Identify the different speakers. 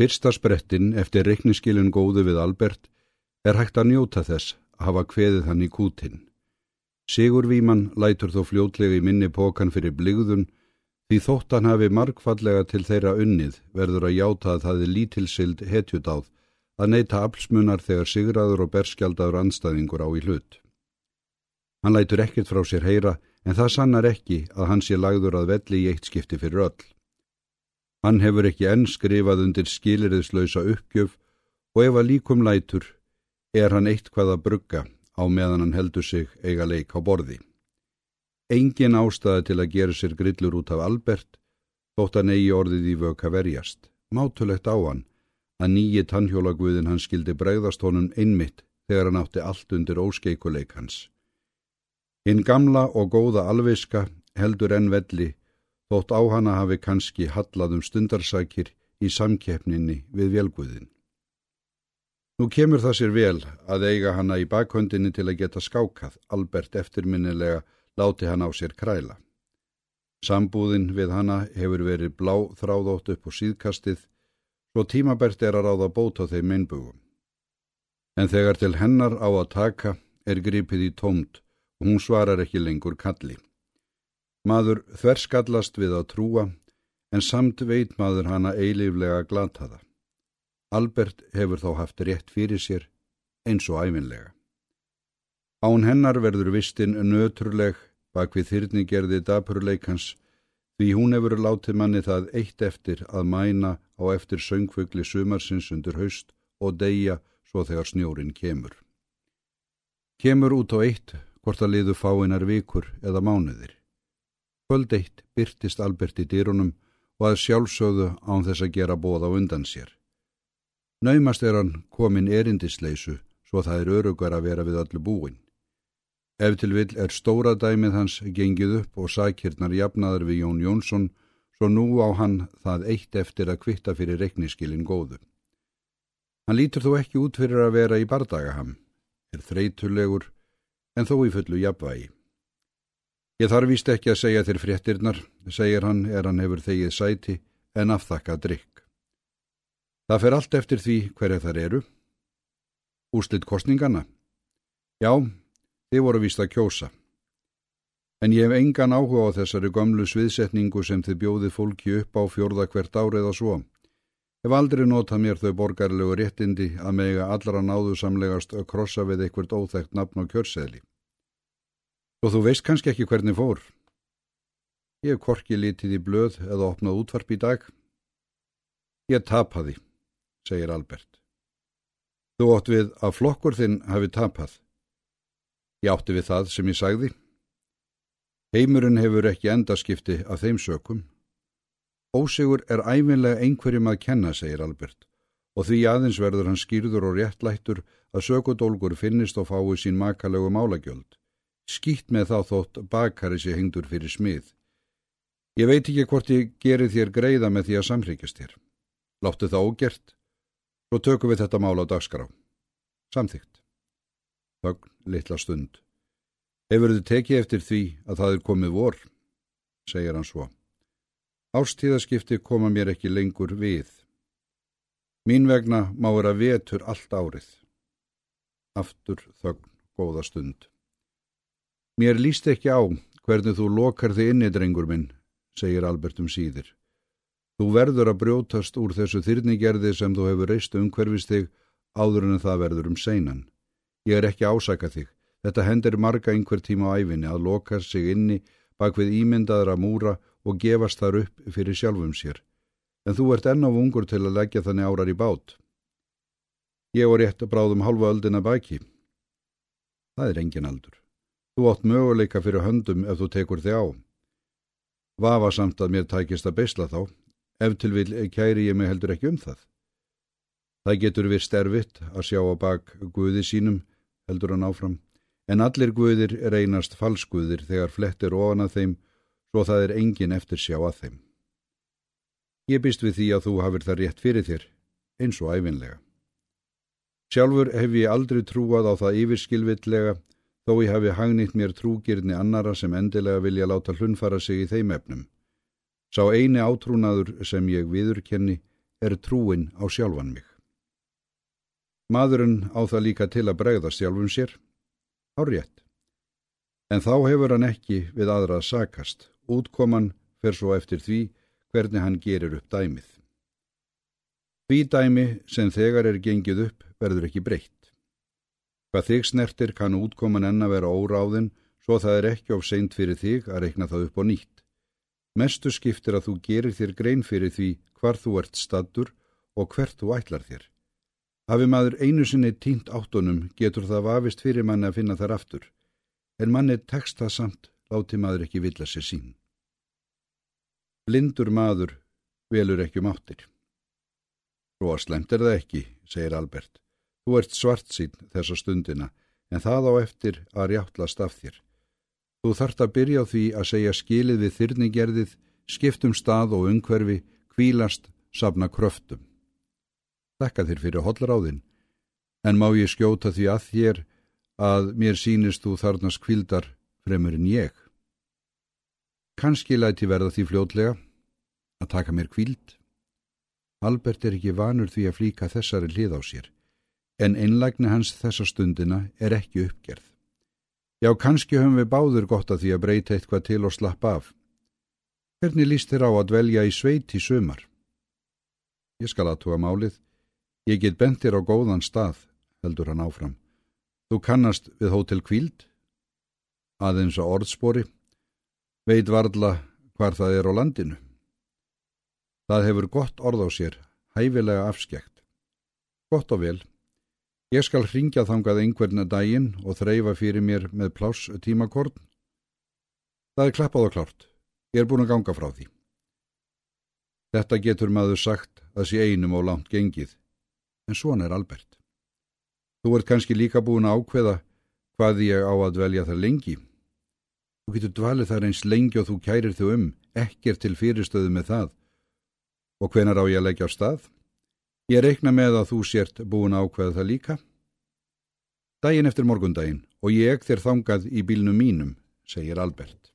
Speaker 1: Fyrsta sprettin eftir reikniskilun góðu við Albert er hægt að njóta þess að hafa kveðið hann í kútin. Sigurvíman lætur þó fljótlega í minni pókan fyrir bligðun því þótt hann hafi margfallega til þeirra unnið verður að játa að það er lítilsild hetjudáð að neyta aflsmunar þegar sigraður og berskjaldadur anstæðingur á í hlut. Hann lætur ekkert frá sér heyra en það sannar ekki að hann sé lagður að velli í eitt skipti fyrir öll. Hann hefur ekki enn skrifað undir skiliriðslausa uppgjöf og ef að líkum lætur er hann eitt hvað að brugga á meðan hann heldur sig eiga leik á borði. Engin ástæði til að gera sér grillur út af Albert þótt hann eigi orðið í vöka verjast. Mátulegt á hann að nýji tannhjólaguðin hann skildi bregðast honum einmitt þegar hann átti allt undir óskeikuleik hans. Hinn gamla og góða alviska heldur enn velli þótt á hana hafi kannski hallaðum stundarsakir í samkeppninni við velguðin. Nú kemur það sér vel að eiga hana í bakhöndinni til að geta skákað, Albert eftirminnilega láti hann á sér kræla. Sambúðin við hana hefur verið blá þráðótt upp á síðkastið, svo tímabært er að ráða bót á þeim einbugum. En þegar til hennar á að taka er gripið í tómt og hún svarar ekki lengur kalli. Maður þverskallast við að trúa, en samt veit maður hana eiliflega glataða. Albert hefur þá haft rétt fyrir sér, eins og æfinlega. Án hennar verður vistin nöturleg bak við þyrningerði dapurleikans, því hún hefur látið manni það eitt eftir að mæna á eftir söngfugli sumarsins undir haust og deyja svo þegar snjórin kemur. Kemur út á eitt hvort að liðu fáinar vikur eða mánuðir. Kvöld eitt byrtist Albert í dýrunum og að sjálfsögðu án þess að gera bóð á undan sér. Naumast er hann komin erindisleisu svo það er örugar að vera við allu búin. Ef til vill er stóra dæmið hans gengið upp og sækirnar jafnaður við Jón Jónsson svo nú á hann það eitt eftir að kvitta fyrir reikniskilin góðu. Hann lítur þó ekki út fyrir að vera í bardagaham, er þreytulegur en þó í fullu jafnvægi. Ég þarf víst ekki að segja þér fréttirnar, segir hann er hann hefur þegið sæti en afþakka drikk. Það fer allt eftir því hverja þar eru. Úslitt kostningana? Já, þið voru víst að kjósa. En ég hef engan áhuga á þessari gömlu sviðsetningu sem þið bjóðið fólki upp á fjórða hvert árið að svo. Hef aldrei notað mér þau borgarlegu réttindi að mega allra náðu samlegast að krossa við einhvert óþægt nafn á kjörseðli. Og þú veist kannski ekki hvernig fór. Ég hef korki litið í blöð eða opnað útvarp í dag. Ég tapaði, segir Albert. Þú ótt við að flokkur þinn hafi tapað. Ég átti við það sem ég sagði. Heimurinn hefur ekki endaskipti af þeim sökum. Ósigur er æfinlega einhverjum að kenna, segir Albert, og því aðeins verður hann skýrður og réttlættur að sökudólgur finnist og fái sín makalegu málagjöld skýtt með þá þótt bakari sé hengdur fyrir smið. Ég veit ekki hvort ég gerir þér greiða með því að samhrikjast þér. Láttu það ógert, svo tökum við þetta mál á dagskrá. Samþygt. Þögn, litla stund. Hefur þið tekið eftir því að það er komið vor, segir hann svo. Ástíðaskipti koma mér ekki lengur við. Mín vegna má vera vetur allt árið. Aftur þögn, góða stund. Mér líst ekki á hvernig þú lokar þig inni, drengur minn, segir Albert um síðir. Þú verður að brjótast úr þessu þyrnigerði sem þú hefur reist umhverfist þig áður en það verður um seinan. Ég er ekki ásaka þig. Þetta hendur marga einhver tíma á æfinni að loka sig inni bak við ímyndaðra múra og gefast þar upp fyrir sjálfum sér. En þú ert enn á ungur til að leggja þannig árar í bát. Ég var rétt að bráðum halva öldina baki. Það er engin aldur. Þú átt möguleika fyrir höndum ef þú tekur þig á. Vafa samt að mér tækist að beisla þá, ef til vil kæri ég mig heldur ekki um það. Það getur við sterfitt að sjá á bak guði sínum, heldur hann áfram, en allir guðir reynast falsguðir þegar flettir ofan að þeim, svo það er engin eftir sjá að þeim. Ég býst við því að þú hafur það rétt fyrir þér, eins og æfinlega. Sjálfur hef ég aldrei trúað á það yfirskilvillega þó ég hafi hagnýtt mér trúgirni annara sem endilega vilja láta hlunfara sig í þeim efnum. Sá eini átrúnaður sem ég viðurkenni er trúin á sjálfan mig. Maðurinn á það líka til að bregða sjálfum sér, á rétt. En þá hefur hann ekki við aðra að sakast, útkoman fer svo eftir því hvernig hann gerir upp dæmið. Því dæmi sem þegar er gengið upp verður ekki breytt. Hvað þig snertir kann útkoman enna vera óráðin svo það er ekki of seint fyrir þig að reikna það upp á nýtt. Mestu skiptir að þú gerir þér grein fyrir því hvar þú ert stattur og hvert þú ætlar þér. Hafi maður einu sinni tínt áttunum getur það vafist fyrir manni að finna þar aftur, en manni tekst það samt láti maður ekki vilja sér sín. Blindur maður velur ekki um áttir. Svo slemt er það ekki, segir Albert. Þú ert svart sín þessa stundina, en það á eftir að rjáttlast af þér. Þú þart að byrja á því að segja skilið við þyrningerðið, skiptum stað og umhverfi, kvílast, safna kröftum. Þakka þér fyrir hollráðin, en má ég skjóta því að þér að mér sínist þú þarnast kvildar fremur en ég. Kanski læti verða því fljótlega að taka mér kvild. Albert er ekki vanur því að flíka þessari hlið á sér, en einlægni hans þessa stundina er ekki uppgerð. Já, kannski höfum við báður gott að því að breyta eitthvað til og slappa af. Hvernig líst þér á að dvelja í sveit í sumar? Ég skal aðtúa málið. Ég get bentir á góðan stað, heldur hann áfram. Þú kannast við hótel kvíld? Aðeins á orðspori. Veit varðla hvar það er á landinu. Það hefur gott orð á sér, hæfilega afskjækt. Gott og vel. Ég skal ringja þangað einhverna daginn og þreyfa fyrir mér með pláss tímakorn. Það er klappað og klárt. Ég er búin að ganga frá því. Þetta getur maður sagt að sé einum og langt gengið, en svona er Albert. Þú ert kannski líka búin að ákveða hvað ég á að velja þar lengi. Þú getur dvalið þar eins lengi og þú kærir þau um, ekkert til fyrirstöðu með það. Og hvenar á ég að leggja á stað? Ég reikna með að þú sért búin ákveða það líka. Dægin eftir morgundaginn og ég þér þangað í bílnum mínum, segir Albert.